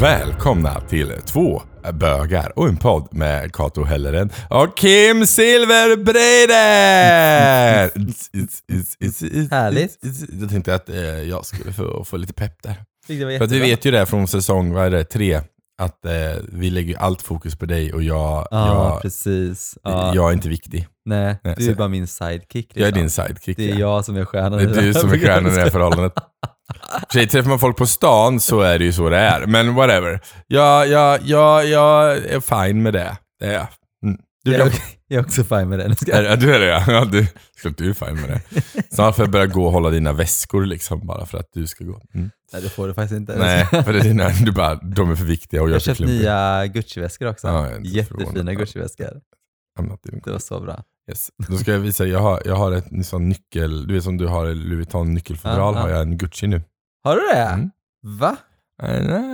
välkomna till två bögar och en podd med Kato Helleren och Kim Silverbreider! Härligt. Jag tänkte att eh, jag skulle få, få lite pepp där. För att vi vet ju det från säsong vad är det, tre, att eh, vi lägger allt fokus på dig och jag, Ja, jag, precis. Ja. jag är inte viktig. Nej, Nej, du så- är bara min sidekick. Jag är liksom. din sidekick. Det är ja. jag som är stjärnan Det är du som är stjärnan i det här förhållandet. Sig, träffar man folk på stan så är det ju så det är. Men whatever. Jag, jag, jag, jag är fine med det. Det är jag. Mm. Du, Jag, jag är också fine med det. Ja, du är det ja. ja du, klart du är fine med det. Snart får jag börja gå och hålla dina väskor liksom bara för att du ska gå. Mm. Nej, det får du faktiskt inte. Nej, för det är dina, du bara, de är för viktiga och Jag jag har köpt nya Gucci-väskor också. Ja, Jättefina. Gucci-väskor. Det var så bra. Yes. Då ska jag visa, jag har, jag har ett en sån nyckel, du vet som du har Louis Vuitton nyckelfodral, har jag en Gucci nu. Har du det? Mm. Va?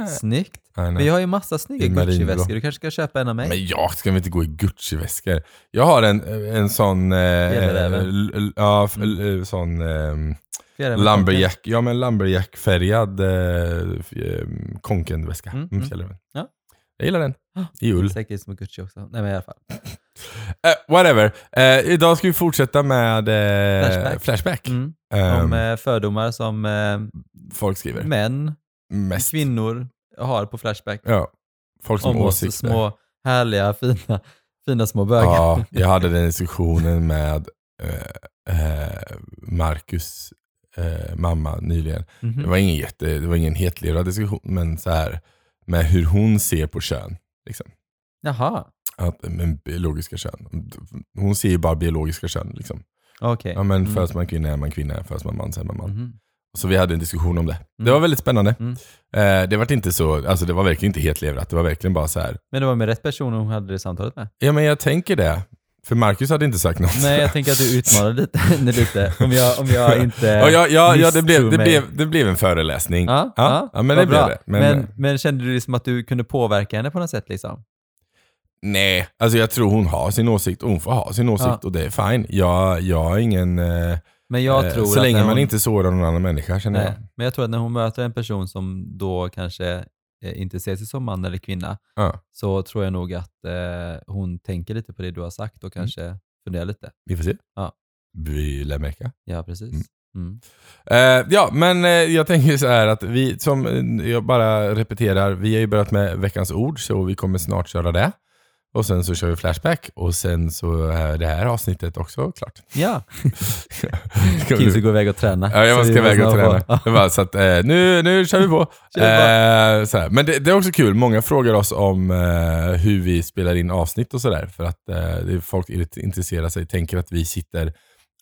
Snyggt. Vi har ju massa snygga. Gucci-väskor. Du kanske ska köpa en av mig? Men jag ska väl inte gå i Gucci-väskor? Jag har en, en sån... Eh, ja, Mm. l- sån med lumberjack, ja men lumberjack-färgad eh, eh, Konken-väska. Mm, Mm, mm. Jag gillar den. I ull. Säkert som Gucci också. Nej men i alla fall. Eh, whatever. Eh, idag ska vi fortsätta med eh, Flashback. flashback. Mm. Ehm, Om eh, fördomar som folk skriver. män, Mest. kvinnor har på Flashback. Ja. Folk som Om oss åsikter. små, härliga, fina, fina små bögar. Ja, jag hade den diskussionen med Marcus mamma nyligen. Mhm. Det var ingen, jätte, det var ingen hetlevrad diskussion, men så här med hur hon ser på kön. Liksom. Jaha, Att, men biologiska kön. Hon ser ju bara biologiska kön. Liksom. okej. Ja, men Mm. föds man kvinna är man kvinna, föds man man så är man man. Mhm. Så vi hade en diskussion om det. Det Mm. var väldigt spännande. Mm. Eh, det var inte så, alltså det var verkligen inte hetlevrat. Det var verkligen bara så här. Men det var med rätt person hon hade det samtalet med? ja men jag tänker det. För Marcus hade inte sagt något. Nej, jag tänker att du utmanade lite, lite. Om jag, om jag inte Ja, ja, ja, ja det, blev, det, blev, det blev en föreläsning. Ja, ja, ja, men det blev bra. det. Men, Men, men, kände du liksom att du kunde påverka henne på något sätt? Liksom? Nej, alltså jag tror hon har sin åsikt och hon får ha sin åsikt Ja. och det är fine. Jag, jag är ingen... Eh, Men jag eh, tror så länge när man hon, inte sårar någon annan människa känner nej, jag. Men jag tror att när hon möter en person som då kanske eh, inte ser sig som man eller kvinna, Ja, så tror jag nog att eh, hon tänker lite på det du har sagt och kanske funderar lite. vi får se. Ja. Vi lär märka. Ja, precis. Mm. Mm. Eh, ja, men eh, jag tänker så här att vi, som jag bara repeterar, vi har ju börjat med veckans ord så vi kommer snart köra det. Och sen så kör vi Flashback och sen så är det här avsnittet också klart. Ja, Kim ska gå iväg och träna. Ja, jag ska iväg och träna. var så att, eh, nu, nu kör vi på. Kör Eh. Men det, det är också kul, många frågar oss om eh, hur vi spelar in avsnitt och sådär. För att eh, folk intresserar sig, tänker att vi sitter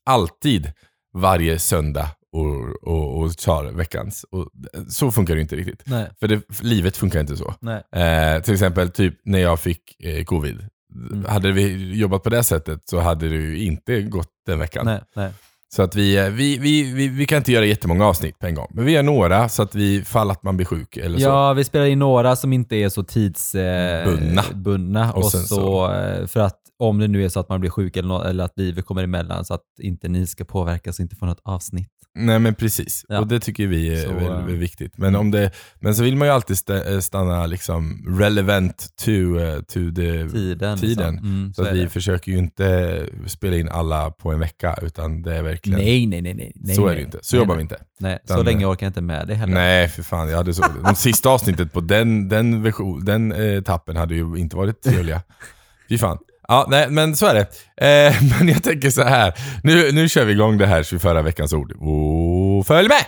alltid varje söndag och, och, och tar veckans. Och så funkar det inte riktigt. Nej, För, det, livet funkar inte så. Eh, till exempel typ när jag fick eh, covid. Mm. Hade vi jobbat på det sättet så hade det ju inte gått den veckan. nej, nej. Så att vi, eh, vi, vi, vi, vi kan inte göra jättemånga avsnitt på en gång. Men vi gör några så att vi, fall att man blir sjuk eller så. Ja, vi spelar in några som inte är så tidsbundna. Bundna. Eh, bundna. Och Och, så, så- eh, för att om det nu är så att man blir sjuk eller, nå- eller att livet kommer emellan så att inte ni ska påverkas och inte få något avsnitt. Nej men precis. Ja. Och det tycker vi är Så, väl, eh, väl viktigt. Men, om det, men så vill man ju alltid eh, stanna liksom relevant to, eh, to the Tiden. Tiden. Liksom. Mm, Så så att är vi det. försöker ju inte spela in alla på en vecka, utan det är verkligen... Nej, nej, nej. nej, så är det inte. Så Nej, jobbar nej. vi inte. Nej, så Utan- länge orkar jag inte med det heller. Nej, för fan. Jag hade så, de sista avsnittet på den, den, version, den etappen hade ju inte varit trevliga. Fy fan. Ja, nej, men så är det. Eh, men jag tänker så här. Nu, nu kör vi igång det här 24 veckans ord. Och följ med!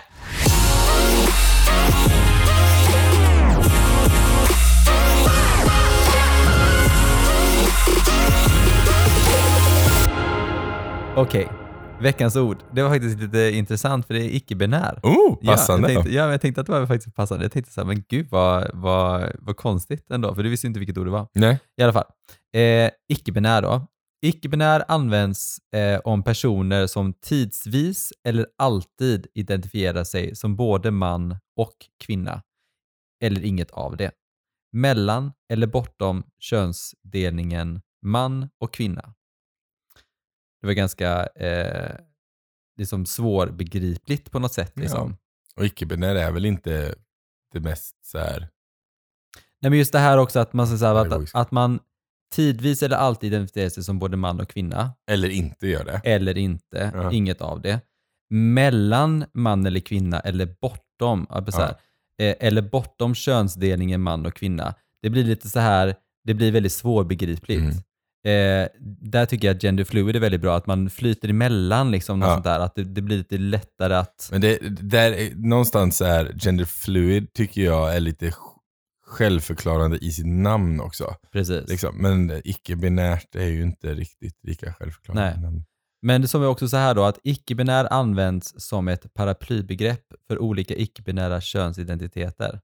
Okej, veckans ord. Det var faktiskt lite intressant för det är icke-binär. Oh, passande. Ja, jag tänkte, ja, jag tänkte att det var faktiskt passande. Jag tänkte så här, men gud vad, vad, vad konstigt ändå, för du visste inte vilket ord det var. Nej. I alla fall. Eh, icke-binär då. Icke-binär används eh, om personer som tidsvis eller alltid identifierar sig som både man och kvinna, eller inget av det. Mellan eller bortom könsdelningen man och kvinna. Det var ganska eh, liksom svårbegripligt på något sätt. Liksom. Och icke-binär är väl inte det mest så här Nej, men just det här också att man, säga, Ja, att, att man tidvis eller alltid identifierar sig som både man och kvinna, Eller inte gör det. eller inte, Ja. inget av det. Mellan man eller kvinna eller bortom, ja, så här, eh, eller bortom könsdelningen man och kvinna. Det blir lite så här, det blir väldigt svårbegripligt. Mm. Eh, där tycker jag att gender fluid är väldigt bra, att man flyter emellan liksom, något Ja. sånt där, att det, det blir lite lättare att... Men det, där, är- någonstans är gender fluid tycker jag är lite sj- självförklarande i sitt namn också. Precis. Liksom. Men icke-binärt är ju inte riktigt lika självförklarande. Nej. Men det som är också så här då, att icke-binär används som ett paraplybegrepp för olika icke-binära könsidentiteter.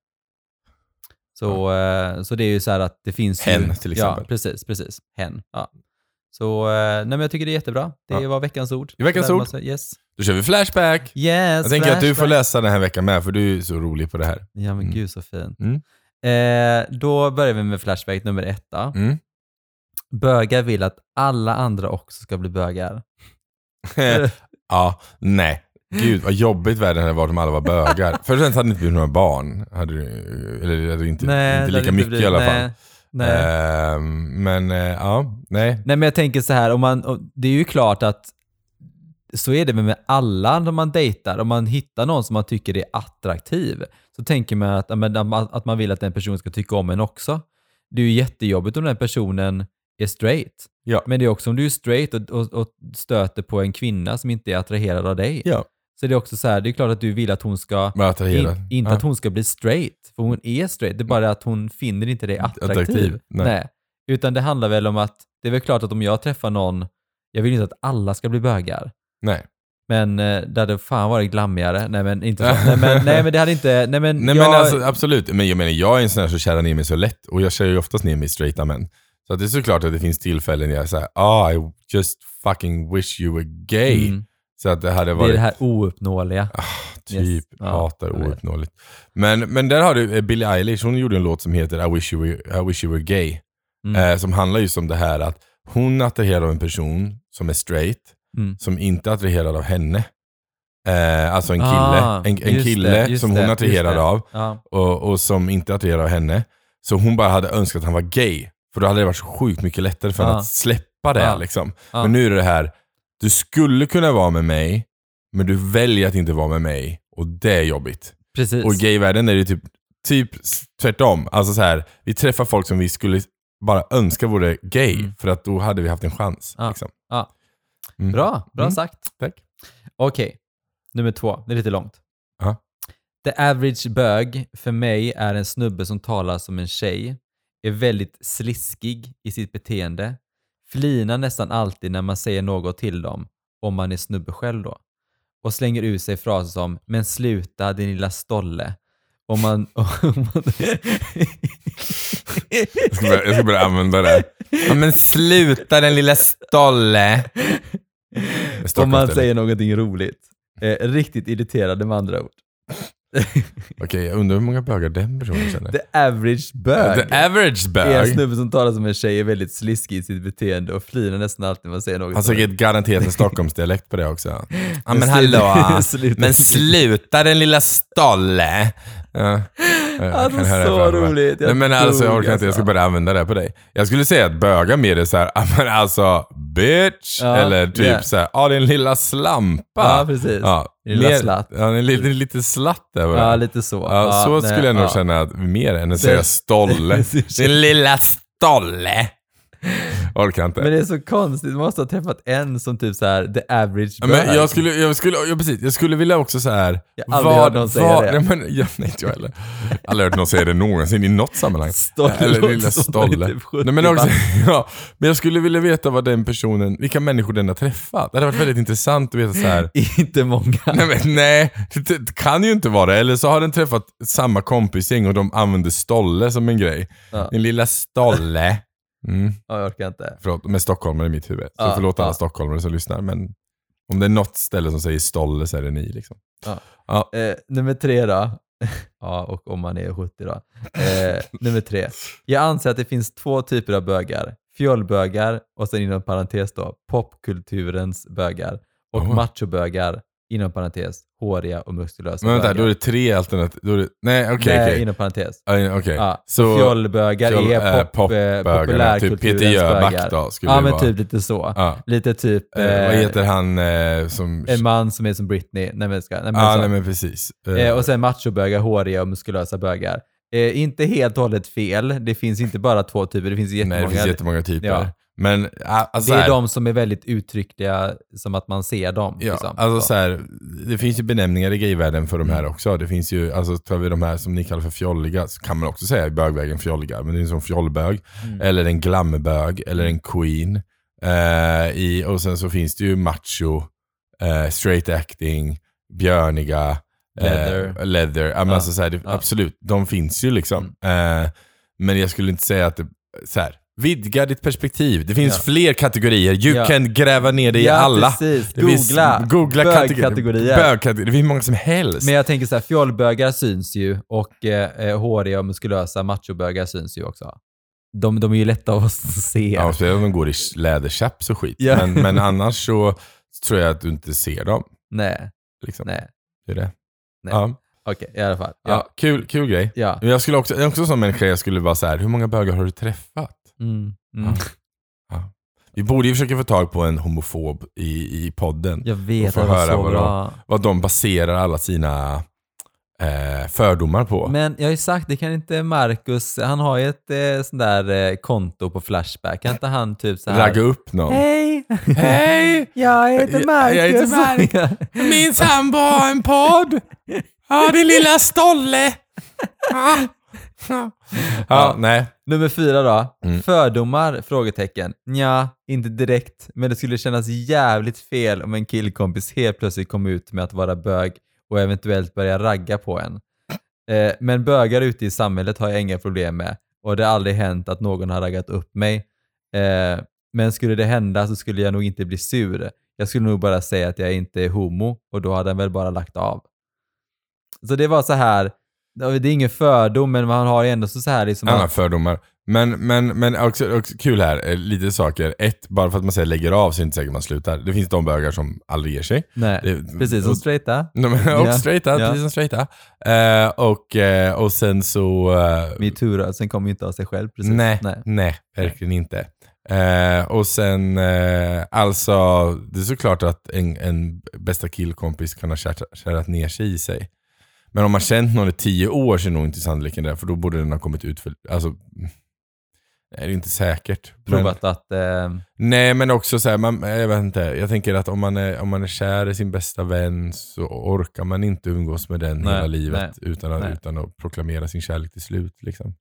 Så, eh, så det är ju så här att det finns ju... Hen, till exempel. Ja, precis, precis. Hen. Ja. Så eh, nej, men jag tycker det är jättebra. Det Ja. var veckans ord. Det veckans ord. Yes. Då kör vi Flashback! Yes, jag tänker att du får läsa den här veckan med, för du är ju så rolig på det här. Ja men Mm. gud så fint. Mm. Eh, då börjar vi med Flashback nummer ett då. Mm. Bögar vill att alla andra också ska bli bögar. ja, nej. Gud vad jobbigt världen hade varit om alla var bögar. Först och främst hade det inte blivit några barn. Hade eller hade inte, Nej, inte lika mycket blivit- i alla nej, fall. Nej. Ehm, men eh, ja, nej. Nej men jag tänker så här, om man, det är ju klart att så är det med alla när man dejtar. Om man hittar någon som man tycker är attraktiv så tänker man att, att man vill att den personen ska tycka om en också. Det är ju jättejobbigt om den personen är straight. Ja. Men det är också om du är straight och, och, och stöter på en kvinna som inte är attraherad av dig. Ja. Så det är också så här, det är klart att du vill att hon ska, attraherad. in, inte Ja. att hon ska bli straight, för hon är straight. Det är bara att hon finner inte dig attraktiv. Attraktiv, nej. Nej. Utan det handlar väl om att, det är väl klart att om jag träffar någon, jag vill inte att alla ska bli bögar. Nej. Men eh, det hade fan varit glammigare. Nej men inte så. nej, men, nej men det hade inte, nej men Nej jag, men alltså absolut, men jag menar jag är en sån här som kärar ner mig så lätt och jag kör ju oftast ner mig i straighta män. Så att det är såklart att det finns tillfällen jag säger ah I just fucking wish you were gay. Mm. Så att det hade det är varit det här ouppnåeliga. typ, Yes. Ja, hatar vet. ouppnåeligt. Men, men där har du eh, Billie Eilish, hon gjorde en låt som heter I wish you were, I wish you were gay. Mm. Eh, som handlar just om det här att hon är attraherad av en person som är straight, Mm. som inte är attraherad av henne. Eh, alltså en kille, Ah, en, en kille det, som hon det. av Ja. och, och som inte är attraherad av henne. Så hon bara hade önskat att han var gay. För då hade det varit så sjukt mycket lättare för henne Ja. att släppa det. Ja. Liksom. Ja. Men nu är det det här, du skulle kunna vara med mig, men du väljer att inte vara med mig. Och det är jobbigt. Precis. Och i gayvärlden är det typ, typ tvärtom. Alltså så här, vi träffar folk som vi skulle bara önska vore gay, Mm. för att då hade vi haft en chans. Ja. Liksom. Ja. Mm. Bra, bra Mm. sagt. Tack. Okej, nummer två. Det är lite långt. Ja. The average bög för mig är en snubbe som talar som en tjej, är väldigt sliskig i sitt beteende, flinar nästan alltid när man säger något till dem, om man är snubbe själv då, och slänger ut sig fraser som “men sluta din lilla stolle” om man... Om man Jag ska, börja, jag ska börja använda det. Ja, men sluta den lilla stolle. om man säger någonting roligt. Eh, riktigt irriterande med andra ord. Okej, jag undrar hur många bögar den personen känner. The average bög. The average är en bög. snubbe som talar som en tjej, är väldigt sliskig i sitt beteende och flinar nästan alltid när man säger något. Han säkert garanterat en Stockholmsdialekt på det också. Ja men Men hallå, sluta. men sluta den lilla stolle. Ja. Jag Alltså, kan höra så det roligt. Jag men alltså, jag orkar inte, jag ska alltså. börja använda det på dig. Jag skulle säga att böga mer är såhär, "Ah, men alltså bitch, Ja, eller typ yeah. såhär, ja din lilla slampa. Ja, precis. Ja, Lilla mer- slatt. Ja, en liten, lite slatt där bara. Ja, lite så. Ja, så nej, skulle jag nog känna att mer än att Det- säga stolle. Din lilla stolle. Orkar inte. Men det är så konstigt, man måste ha träffat en som typ så här the average Ja, men jag skulle, jag skulle, ja, precis, jag skulle vilja också så här. Jag har aldrig hört någon säga vad, det. Nej, men, ja, nej, inte jag heller. Aldrig hört någon säga det någonsin i något sammanhang. Stolle Eller låter lilla som stolle. typ 70 Nej, men, också, ja, men jag skulle vilja veta vad den personen, vilka människor den har träffat. Det hade varit väldigt intressant att veta så här. Inte många. Nej, men, nej det, kan ju inte vara det. Eller så har den träffat samma kompisgäng och de använder stolle som en grej. Ja. Din lilla stolle. Mm. Ja, jag orkar inte. Förlåt, med stockholmare i mitt huvud. Så Ja, förlåt alla ja. stockholmare som lyssnar, men om det är något ställe som säger stolle så är det ni. Liksom. Eh, nummer tre då. ja, och om man är 70 då. Eh, nummer tre. Jag anser att det finns två typer av bögar. Fjollbögar och sen inom parentes då popkulturens bögar. Och Oh. machobögar inom parentes, håriga och muskulösa Men vänta, bögar. då är det tre alternativ. Då är det, nej, okej. Nej, okej. inom parentes. Ja, okej. Ja, Så fjollbögar fjoll- är eh, pop, eh, typ populärkulturens Peter Jöback då, skulle Ja, men vara. typ lite så. Ja. Lite typ Eh, eh, vad heter han eh, som... en man som är som Britney. Nej, men, ska, nej, men, så. nej men precis. Eh, Eh, och sen machobögar, håriga och muskulösa bögar. Eh, inte helt och hållet fel. Det finns inte bara två typer, det finns jättemånga. nej, det finns jättemånga typer. Ja. Men ah, alltså, det är de som är väldigt uttryckliga, som att man ser dem. Ja, liksom. alltså Så. så här, det finns ju benämningar i gayvärlden för de här Mm. också. Det finns ju, alltså tar vi de här som ni kallar för fjolliga, så kan man också säga i bögvägen fjolliga, men det är en sån fjollbög. Mm. Eller en glammebög, eller en queen. Eh, i, och sen så finns det ju macho, eh, straight acting, björniga, Leather. Eh, leather. Ja, men. Alltså, så här, det. Absolut, de finns ju liksom. Mm. Eh, men jag skulle inte säga att det, så här, vidga ditt perspektiv. Det finns Ja. fler kategorier. You Ja. can gräva ner dig i ja, alla. precis. Finns- Googla, googla bögkategorier. Bögkategorier. Det finns många som helst. Men jag tänker så här, fjollbögar syns ju och eh, eh, håriga och muskulösa machobögar syns ju också. De, de är ju lätta att se. Ja, speciellt om de går i läderchaps och skit. Ja. Men, men annars så tror jag att du inte ser dem. Nej, Liksom. nej, Det är det. nej. Ja. Okej, i alla fall. Ja. Kul, kul grej. ja. Jag skulle också, jag är också en sån människa, jag skulle vara så här: hur många bögar har du träffat? Mm. Mm. Ja. Vi borde ju försöka få tag på en homofob i, i podden. Jag vet Och få höra vad bra. Vad de baserar alla sina eh, fördomar på. Men jag har ju sagt, det kan inte Marcus, han har ju ett eh, sånt där eh, konto på Flashback. Kan inte han typ så här... Ragga upp någon. Hej! Hej! Jag heter Marcus. jag heter Mark. Min sambo har en podd. Ja, det lilla Stolle. Ja. ja nej. Nummer fyra då. Mm. Fördomar? Frågetecken. Nja, inte direkt. Men det skulle kännas jävligt fel om en killkompis helt plötsligt kom ut med att vara bög och eventuellt börja ragga på en. Eh, men bögar ute i samhället har jag inga problem med och det har aldrig hänt att någon har raggat upp mig. Eh, men skulle det hända så skulle jag nog inte bli sur. Jag skulle nog bara säga att jag inte är homo och då hade den väl bara lagt av. Så det var så här, det är ingen fördom men man har ändå så här liksom Andra att, fördomar. Men, men, men också, också kul här, eh, lite saker. Ett, bara för att man säger lägger av så är det inte säkert man slutar. Det finns de bögar som aldrig ger sig. nej, Det- precis som och- straighta. Och Ja. straighta, Ja. precis som straighta. Eh, och, eh, och sen så... eh, Metoo-rörelsen kommer ju inte av sig själv precis. Nej, nej. nej, verkligen inte. Eh, och sen, eh, alltså, det är såklart att en, en bästa killkompis kan ha kärat ner sig i sig. Men om man känt någon i tio år så är nog inte sannolikheten där, för då borde den ha kommit ut för, alltså, nej, det är inte säkert. Men, Provat att... Eh, nej, men också så här, man, jag vet inte, jag tänker att om man, är, om man är kär i sin bästa vän så orkar man inte umgås med den Nej, hela livet nej, utan, att, nej. utan att proklamera sin kärlek till slut. Liksom.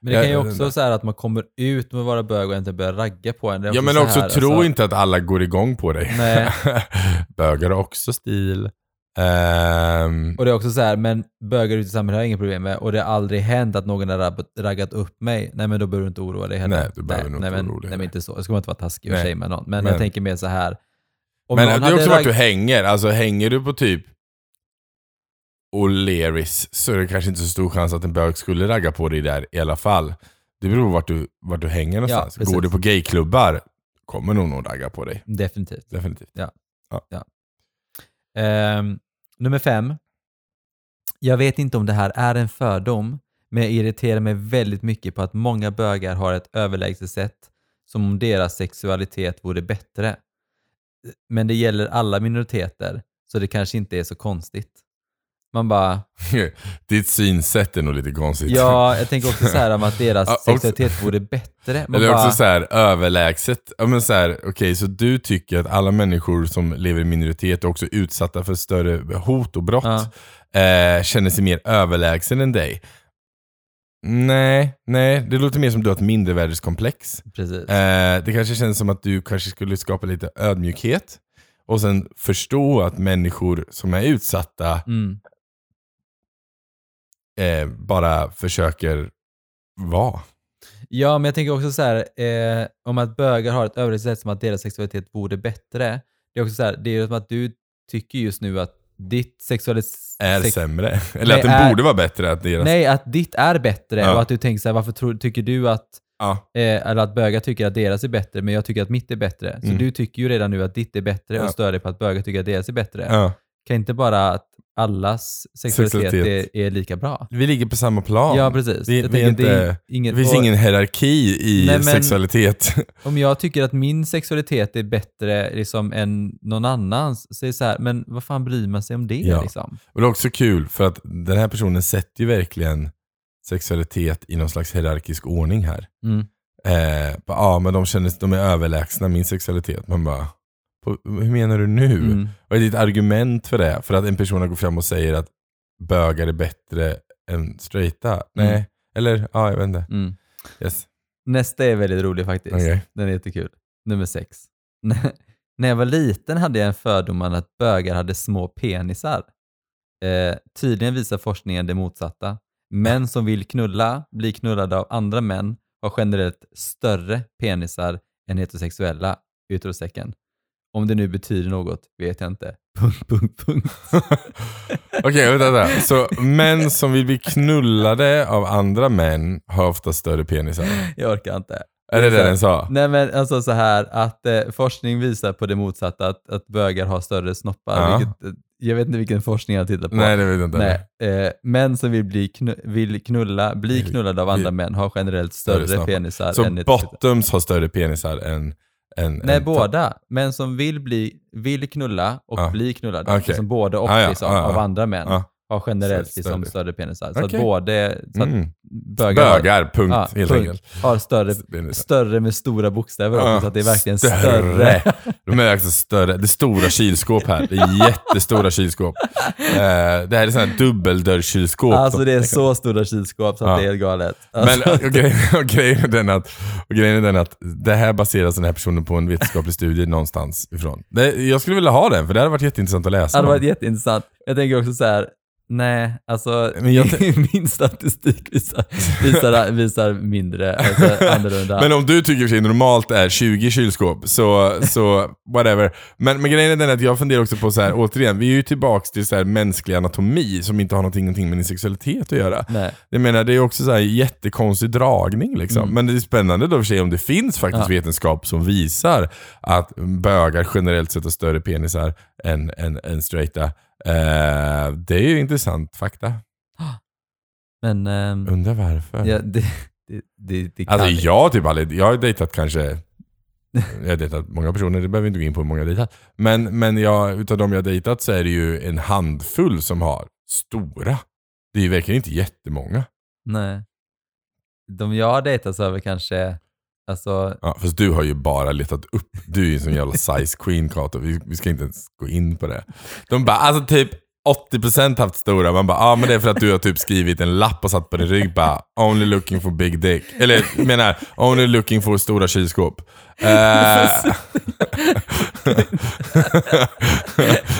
men det kan ju också inte. så att man kommer ut med att vara bög och inte börjar ragga på en. Ja men så också här, tro alltså, inte att alla går igång på dig. Nej. Bögar har också stil. Ehm, Och det är också så här, men bögar ute i samhället har jag inga problem med och det har aldrig hänt att någon har raggat- upp mig. Nej men då behöver du inte oroa dig heller. Nej, du behöver nog nej, inte oroa dig Nej men inte så. Jag ska inte vara taskig och Nej. shamea någon. Men, Men- jag tänker mer så här. Men det är också vart du hänger. Alltså hänger du på typ O'Learys så är det kanske inte så stor chans att en bög skulle ragga på dig där i alla fall. Det beror på vart du, vart du hänger någonstans. precis. Går du på gayklubbar kommer nog någon ragga på dig. Definitivt. Definitivt. Ehm, nummer fem. Jag vet inte om det här är en fördom, men jag irriterar mig väldigt mycket på att många bögar har ett överlägset sätt, som om deras sexualitet vore bättre. Men det gäller alla minoriteter, så det kanske inte är så konstigt. Man bara, Ditt synsätt är nog lite konstigt. ja, jag tänker också så här om att deras sexualitet vore bättre. Man Eller bara, också så här överlägset. Ja, men så här, okej, så du tycker att alla människor som lever i minoritet är också utsatta för större hot och brott Ja. eh, känner sig mer överlägsen än dig. Nej, nej, det låter mer som du har ett mindrevärdeskomplex. precis. Eh, det kanske känns som att du kanske skulle skapa lite ödmjukhet och sen förstå att människor som är utsatta Mm. Eh, bara försöker vara. Ja, men jag tänker också så här, eh, om att bögar har ett överlägset sätt som att deras sexualitet vore bättre. Det är också så här, det är som att du tycker just nu att ditt sexualitet... Är sex- sämre. Eller Nej, att den är- borde vara bättre. Att deras... Nej, att ditt är bättre Ja. och att du tänker så här, varför tror, tycker du att, Ja. eh, eller att bögar tycker att deras är bättre, men jag tycker att mitt är bättre. Så Mm. du tycker ju redan nu att ditt är bättre Ja. och stör dig på att bögar tycker att deras är bättre. Ja. kan inte bara att allas sexualitet, Sexualitet. Är, är lika bra? Vi ligger på samma plan. Ja, precis. Vi, Jag vi tänker, det är inte, inget- det finns och ingen hierarki i Nej, men- sexualitet. Om jag tycker att min sexualitet är bättre liksom, än någon annans, så är det så här, men vad fan bryr man sig om det Ja. liksom? Och det är också kul för att den här personen sätter ju verkligen sexualitet i någon slags hierarkisk ordning här. Mm. Eh, ja, men de känner de är överlägsna min sexualitet. Man bara, på, hur menar du nu? Mm. Vad är ditt argument för det? För att en person gått fram och säger att bögar är bättre än straighta? Nej. Mm. Eller, ja jag vet inte. Mm. Yes. Nästa är väldigt rolig faktiskt. Okej. Den är jättekul. Nummer sex. När jag var liten hade jag en fördom om att bögar hade små penisar. Eh, tydligen visar forskningen det motsatta. Män som vill knulla, blir knullade av andra män, har generellt större penisar än heterosexuella, utropstecken. Om det nu betyder något vet jag inte. Punkt, punkt, punkt. Okej, vänta, vänta. Så män som vill bli knullade av andra män har ofta större penisar? Jag orkar inte. Är det det den sa? Nej men alltså så här att eh, forskning visar på det motsatta, att, att bögar har större snoppar. Ja. Vilket, eh, jag vet inte vilken forskning jag tittar på. Nej, det vet jag inte. Nej, eh, män som vill, bli knu, vill knulla, bli knullade av andra vill- män har generellt Större större, penisar Så än bottoms har större penisar än... än Nej, än båda. Män som vill, bli, vill knulla och Ja. bli knullade, Okej. alltså både och Ja, ja, liksom, ja. av andra män, Ja. Har generellt Så liksom större. större penisar. Så Okej. att både så att Mm. bögar, har- Bögar, punkt. ja, helt punkt, enkelt. har större, Penisar. större med stora bokstäver också, Ja, så att det är verkligen större. större. De är också större. Det är stora kylskåp här. Det är jättestora kylskåp. Eh, det här är sådana här dubbeldörrskylskåp. Alltså det är så stora kylskåp så att Ja. det är helt galet. Men Alltså, och grejen, och grejen, är den att, och grejen är den att det här baseras den här personen på en vetenskaplig studie någonstans ifrån. Det, jag skulle vilja ha den, för det hade varit jätteintressant att läsa. det hade varit jätteintressant. Jag tänker också så här. Nej, alltså Men jag min statistik visar, visar, visar mindre, alltså annorlunda. Men om du tycker att normalt är 20 kylskåp, så, så whatever. Men, men grejen är den att jag funderar också på så här, återigen, vi är ju tillbaks till så här mänsklig anatomi som inte har någonting, någonting med din sexualitet att göra. Nej. Jag menar, det är också så här jättekonstig dragning liksom. Mm. Men det är spännande då för sig om det finns faktiskt Ja. vetenskap som visar att bögar generellt sett har större penisar än, än, än straighta. Eh, det är ju intressant fakta. Men ehm, Undrar varför. ja, det, det, det, det kan Alltså jag har typ aldrig, jag har dejtat kanske, jag har dejtat många personer, det behöver vi inte gå in på hur många jag dejtat. Men, men jag, utav de jag har dejtat så är det ju en handfull som har stora. Det är ju verkligen inte jättemånga. Nej. De jag har dejtat så har vi kanske, alltså, Ja, fast du har ju bara letat upp, du är ju en sån jävla size queen Kato, vi, vi ska inte ens gå in på det. De bara, alltså typ 80% haft stora, man bara, ja ah, men det är för att du har typ skrivit en lapp och satt på din rygg bara, only looking for big dick. Eller jag menar, only looking for stora kylskåp. Eh,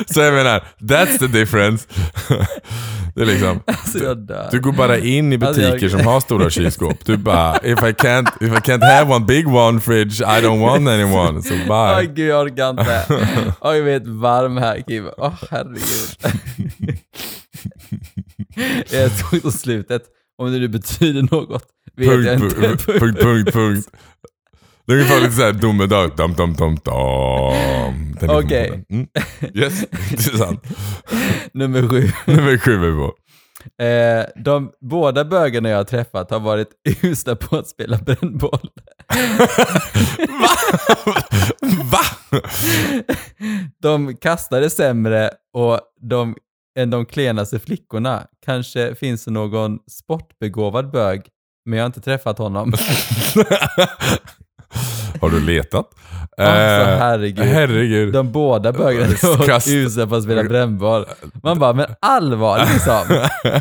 så jag menar, that's the difference. det är liksom, alltså jag du går bara in i Alltså, jag- butiker som har stora kylskåp. Du bara, if I can't, if I can't have one big one fridge, I don't want anyone. So Åh bye. gud, jag orkar inte. Oj, jag vet varm här Kim. Åh herregud. jag tog på slutet. Om det nu betyder något vet jag Punkt, inte. punkt, punkt, punkt, punkt. Det är ungefär lite såhär domedag. Dum, dum, dum, dum. Den är Okej. den. Mm. Yes, intressant. Nummer sju. Nummer sju är vi på. Eh, de båda bögarna jag har träffat har varit usla på att spela brännboll. Va? De kastade sämre och de, än de klenaste flickorna. Kanske finns det någon sportbegåvad bög, men jag har inte träffat honom. Har du letat? Alltså, herregud. herregud. De båda bögarna var usla på att spela brännboll. Man bara, men allvar liksom.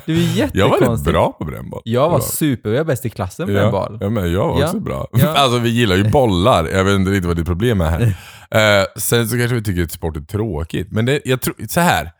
Det är ju Jag var rätt jättekonstigt. bra på brännboll. Jag var super, jag var bäst i klassen på Ja, brännboll. ja, men jag var Ja. också bra. Ja. Alltså vi gillar ju bollar, jag vet inte riktigt vad ditt problem är här. Eh, sen så kanske vi tycker att sport är tråkigt, men det, jag tror, så här.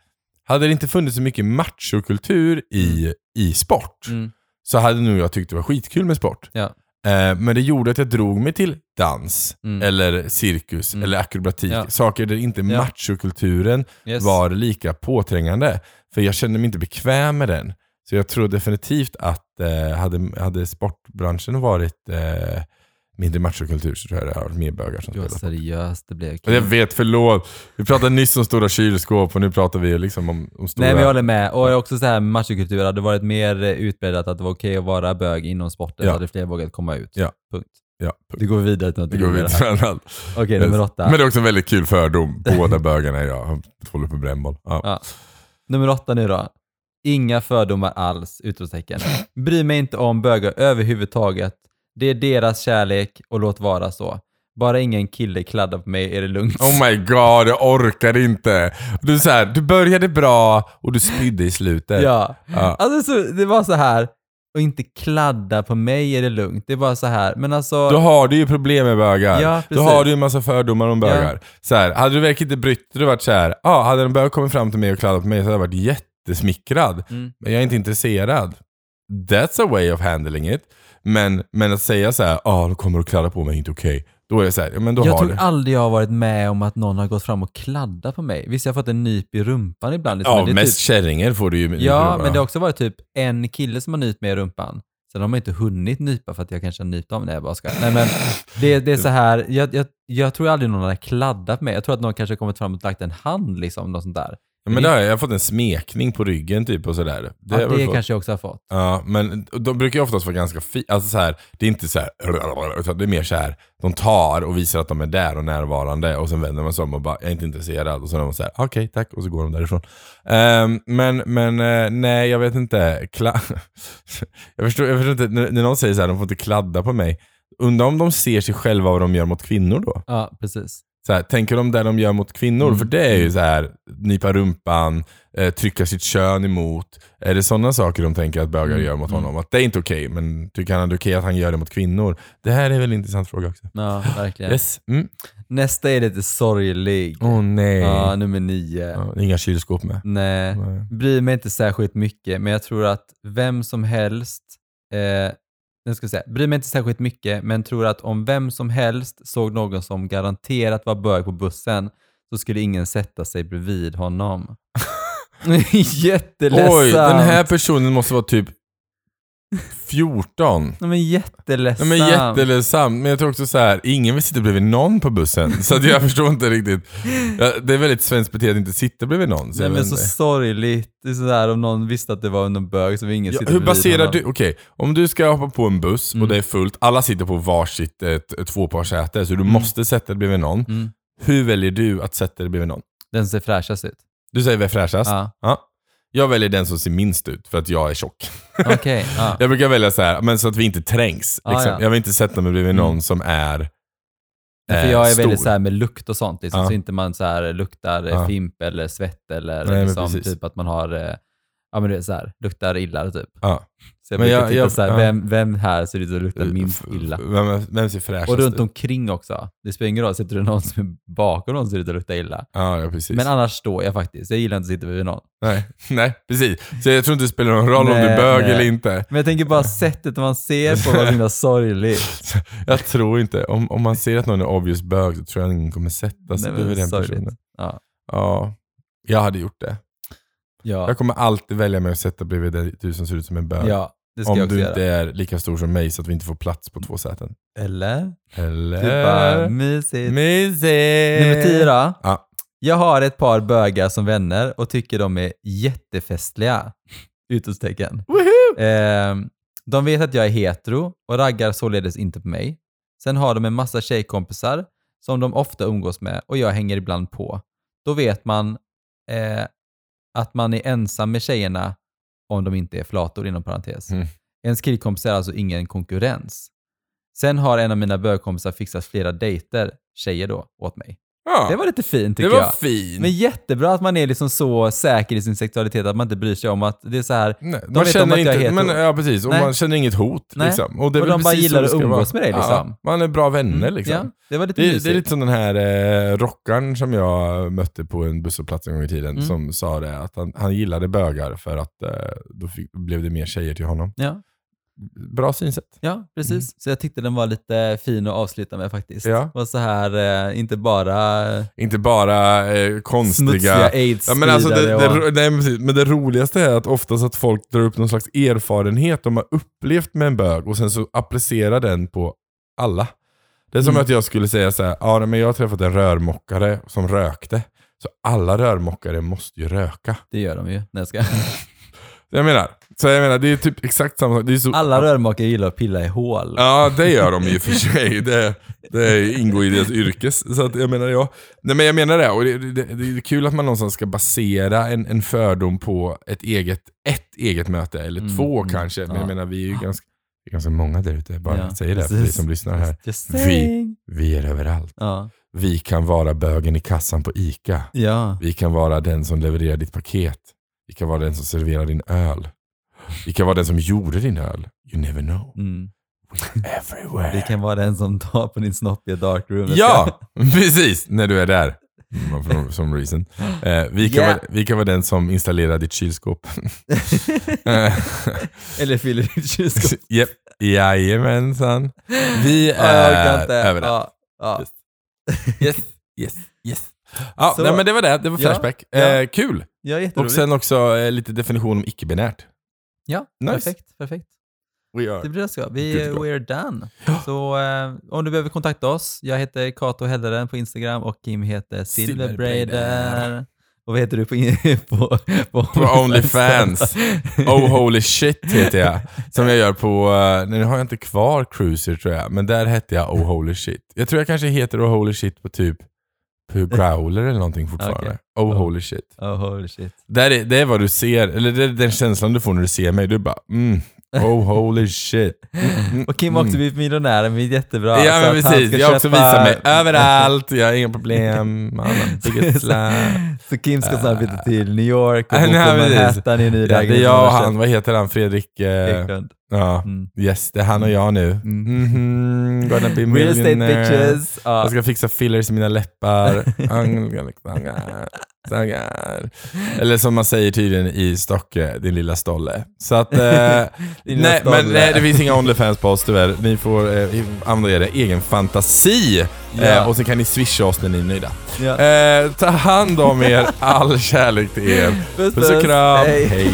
Hade det inte funnits så mycket machokultur i, i sport, Mm. så hade nog jag tyckt det var skitkul med sport. Ja. Eh, men det gjorde att jag drog mig till dans, Mm. eller cirkus, Mm. eller akrobatik. Ja. Saker där inte Ja. machokulturen Yes. var lika påträngande. För jag kände mig inte bekväm med den. Så jag tror definitivt att eh, hade, hade sportbranschen varit eh, mindre machokultur så tror jag det har varit mer bögar som spelar. seriöst det blev. Jag vet, förlåt. Vi pratade nyss om stora kylskåp och nu pratar vi liksom om, om stora... Nej men jag håller med. Och också så här machokultur hade varit mer eh, utbredd att det var okej att vara bög inom sporten Ja. hade fler vågat komma ut. Ja. Punkt. Ja, Du går vidare till något det går vidare. till annat. Okej, nummer åtta. Men det är också en väldigt kul fördom. Båda bögarna är jag. Håller på brännboll. Ja. Ja. Nummer åtta nu då. Inga fördomar alls! Utropstecken. Bry mig inte om bögar överhuvudtaget. Det är deras kärlek och låt vara så. Bara ingen kille kladdar på mig är det lugnt. Oh my god, jag orkar inte. Du, så här, du började bra och du spydde i slutet. Ja. Ja. Alltså så, det var så här. Och inte kladda på mig är det lugnt. Det är bara så här. Men alltså... Då har du ju problem med bögar. Ja, Då har du ju en massa fördomar om bögar. Så här, hade du verkligen inte brytt dig varit så här, ah, hade en bög kommit fram till mig och kladdat på mig så hade jag varit jättesmickrad. Mm. Men jag är inte intresserad. That's a way of handling it. Men, men att säga så här, ah, då kommer du och kladda på mig, inte okej. Då är det så här, ja men då jag har tror du. aldrig jag har varit med om att någon har gått fram och kladdat på mig. Visst, jag har fått en nyp i rumpan ibland. Liksom, Ja, men det mest typ, kärringar får du ju. Ja, men det har också varit typ en kille som har nypt mig i rumpan. Sen har man inte hunnit nypa för att jag kanske har nypt dem. Nej, jag bara ska. Nej, men det, det är så här, jag, jag, jag tror aldrig någon har kladdat på mig. Jag tror att någon kanske har kommit fram och lagt en hand liksom, något sånt där. Ja, men det har jag, jag har fått en smekning på ryggen typ och sådär. Det, ja, jag det fått. kanske jag också har fått. Ja, men de brukar ju oftast vara ganska fi- Alltså så här, det är inte så här, utan det är mer så här. De tar och visar att de är där och närvarande och sen vänder man sig om och bara, jag är inte intresserad. Och så är de så här, okej tack, och så går de därifrån. Ehm, men, men eh, nej, jag vet inte. Kla- jag, förstår, jag förstår inte, när, när någon säger så här, de får inte kladda på mig. Undrar om de ser sig själva vad de gör mot kvinnor då? Ja, precis. Så här, tänker de där de gör mot kvinnor? Mm. För det är ju så här, nypa rumpan, eh, trycka sitt kön emot. Är det sådana saker de tänker att bögar Mm, gör mot mm. honom? Att det är inte okej, men tycker han att det är okej att han gör det mot kvinnor? Det här är väl en intressant fråga också. Ja, verkligen. Yes. Mm. Nästa är lite sorglig. Åh nej. Ja, nummer nio. Ja, inga kylskåp med. Nej. Nej. bryr mig inte särskilt mycket, men jag tror att vem som helst, eh, jag ska säga, bryr mig inte särskilt mycket, men tror att om vem som helst såg någon som garanterat var bög på bussen så skulle ingen sätta sig bredvid honom. Jätteledsamt. Oj, den här personen måste vara typ 14. Nej, men jätteledsamt. Nej, men jätteledsamt. Men jag tror också så här, ingen vill sitta bredvid någon på bussen. Så att jag förstår inte riktigt. Det är väldigt svenskt beteende att inte sitta bredvid någon. Så Nej, men så sorgligt. Det är sådär om någon visste att det var någon bög så vill ingen Ja, sitta hur baserar du, okej, om du ska hoppa på en buss och Mm. det är fullt, alla sitter på varsitt ett, tvåparsäte, så du Mm. måste sätta dig bredvid någon. Mm. Hur väljer du att sätta dig bredvid någon? Den ser fräschast ut. Du säger är fräschast? Ja, Ja. Jag väljer den som ser minst ut, för att jag är tjock. okej. Ja. Jag brukar välja så här, men så att vi inte trängs. Ah, Liksom. ja. Jag vill inte sätta mig bredvid Mm. någon som är Ja, För eh, jag är stor. väldigt så med lukt och sånt, liksom, Ja. så inte man så luktar eh, Ja. fimp eller svett eller Nej, liksom, typ att man har, eh, ja men det är så här, luktar illa typ. Så jag Men brukar jag- titta jag- så här, ja. Eh, vem, vem här ser ut att lukta minst illa? Vem, vem ser fräschast Och runt omkring också. Det spelar ingen roll, sitter det någon som är bakom någon ser ut att lukta illa. Ja, ja, precis. Men annars står jag faktiskt. Jag gillar inte att sitta bredvid någon. nej, nej, precis. Så jag tror inte det spelar någon roll om du är bög nej. eller inte. Men jag tänker bara sättet man ser på var så himla sorgligt. Jag tror inte, om, om man ser att någon är obvious bög så tror jag ingen kommer sätta sig bredvid den sorgligt. personen. Ja. Ja, jag hade gjort det. Ja. Jag kommer alltid välja mig att sätta bredvid dig, du som ser ut som en bög. ja, det ska om jag också du göra. inte är lika stor som mig så att vi inte får plats på två säten. Eller? Eller? Typ bara mysigt. Mysigt! Nummer 10 då. Ja. Jag har ett par bögar som vänner och tycker de är jättefestliga. Utropstecken. Eh, de vet att jag är hetero och raggar således inte på mig. Sen har de en massa tjejkompisar som de ofta umgås med och jag hänger ibland på. Då vet man eh, att man är ensam med tjejerna om de inte är flator inom parentes. Mm. Ens killkompis är alltså ingen konkurrens. Sen har en av mina bögkompisar fixat flera dejter, tjejer då, åt mig. Ja. Det var lite fint det tycker var jag. fint. Men jättebra att man är liksom så säker i sin sexualitet att man inte bryr sig om att det är så här. Nej, de man vet om känner att jag är inte, men, ja precis, och Nej. man känner inget hot. Nej. Liksom. Och, det Och de bara gillar det att umgås vara. med dig, liksom. Ja, man är bra vänner Mm, liksom. Ja, det var lite Det, det är lite som den här eh, rockaren som jag mötte på en busshållplats en gång i tiden Mm. som sa det att han, han gillade bögar för att eh, då fick, blev det mer tjejer till honom. Ja, Bra synsätt. ja, precis. Så jag tyckte den var lite fin att avsluta med faktiskt. Mm. Ja. Och så här, eh, inte bara eh, Inte bara eh, konstiga... smutsiga aids Ja, men, alltså det, det, nej, men det roligaste är att oftast att folk drar upp någon slags erfarenhet de har upplevt med en bög och sen så applicerar den på alla. Det är som Mm. att jag skulle säga så här, ja men jag har träffat en rörmokare som rökte. Så alla rörmokare måste ju röka. Det gör de ju. Nej, jag ska. Jag menar, så jag menar det är typ exakt samma sak. Det så, Alla rörmokare gillar att pilla i hål. Ja, det gör de och för sig. Det, det ingår i deras yrkes. Så att jag menar, ja. Nej, men jag menar det. Och det, det, det är kul att man någonstans ska basera en, en fördom på ett eget, ett eget möte, eller Mm, två mm, kanske. Men ja. jag menar, vi är ju ganska, vi är ganska många där ute. Bara Ja, säger det för precis. vi som lyssnar här. Vi-. Vi är överallt. Ja. Vi kan vara bögen i kassan på ICA. Ja. Vi kan vara den som levererar ditt paket. Vi kan vara den som serverar din öl. Vi kan vara den som gjorde din öl. You never know. Mm. Everywhere. Det kan vara den som tar på din snopp i dark room. Ja, precis. När du är där. Mm, som reason. Eh, vi, kan Yeah. vara, vi kan vara den som installerar ditt kylskåp. Eh, Eller fyller ditt kylskåp. Japp, jajamensan. Vi Ja, är överallt. Ja. Ja. Yes, yes, yes. Ja, Så- nej, men det var det. Det var Ja, Flashback. ja. Eh, kul. ja, Och sen också eh, lite definition om icke-binärt. Ja, Nice. perfekt. perfekt. We are. Det blir det så. Vi we're done. Så eh, om du behöver kontakta oss, jag heter Kato Helleren på Instagram och Kim heter. Silverbraider. Och vad heter du på, på, på, På Onlyfans. Oh holy shit heter jag. Som jag gör på, uh, nu har jag inte kvar Cruiser tror jag, men där hette jag Oh holy shit. Jag tror jag kanske heter Oh holy shit på typ på Growler eller någonting fortfarande. Oh Oh. holy shit. Oh holy shit. Där är, det är vad du ser, eller det är den känslan du får när du ser mig. Du bara mm, oh holy shit. Mm, mm, Och Kim har också mm. blivit miljonär, men jättebra. Ja men precis, jag har också köpa- visat mig överallt, jag har inga problem. Man. Så Kim ska snart flytta till New York och Ja, bo på. Manhattan i en ny Ja, det är jag och han, vad heter han, Fredrik? Eh, ja, Mm. yes, det är han och jag nu. Mm. Mhm, gonna be Real estate bitches. Ja. Jag ska fixa fillers i mina läppar. Angar. Eller som man säger tydligen i Stocke, din lilla stolle. Så att, eh, nej, stolle. men nej, det finns inga Onlyfans på oss tyvärr. Ni får eh, använda er egen fantasi. Ja. Eh, och så kan ni swisha oss när ni är nöjda. Ja. Eh, ta hand om er, all kärlek till er. Puss och kram, Hej. hej.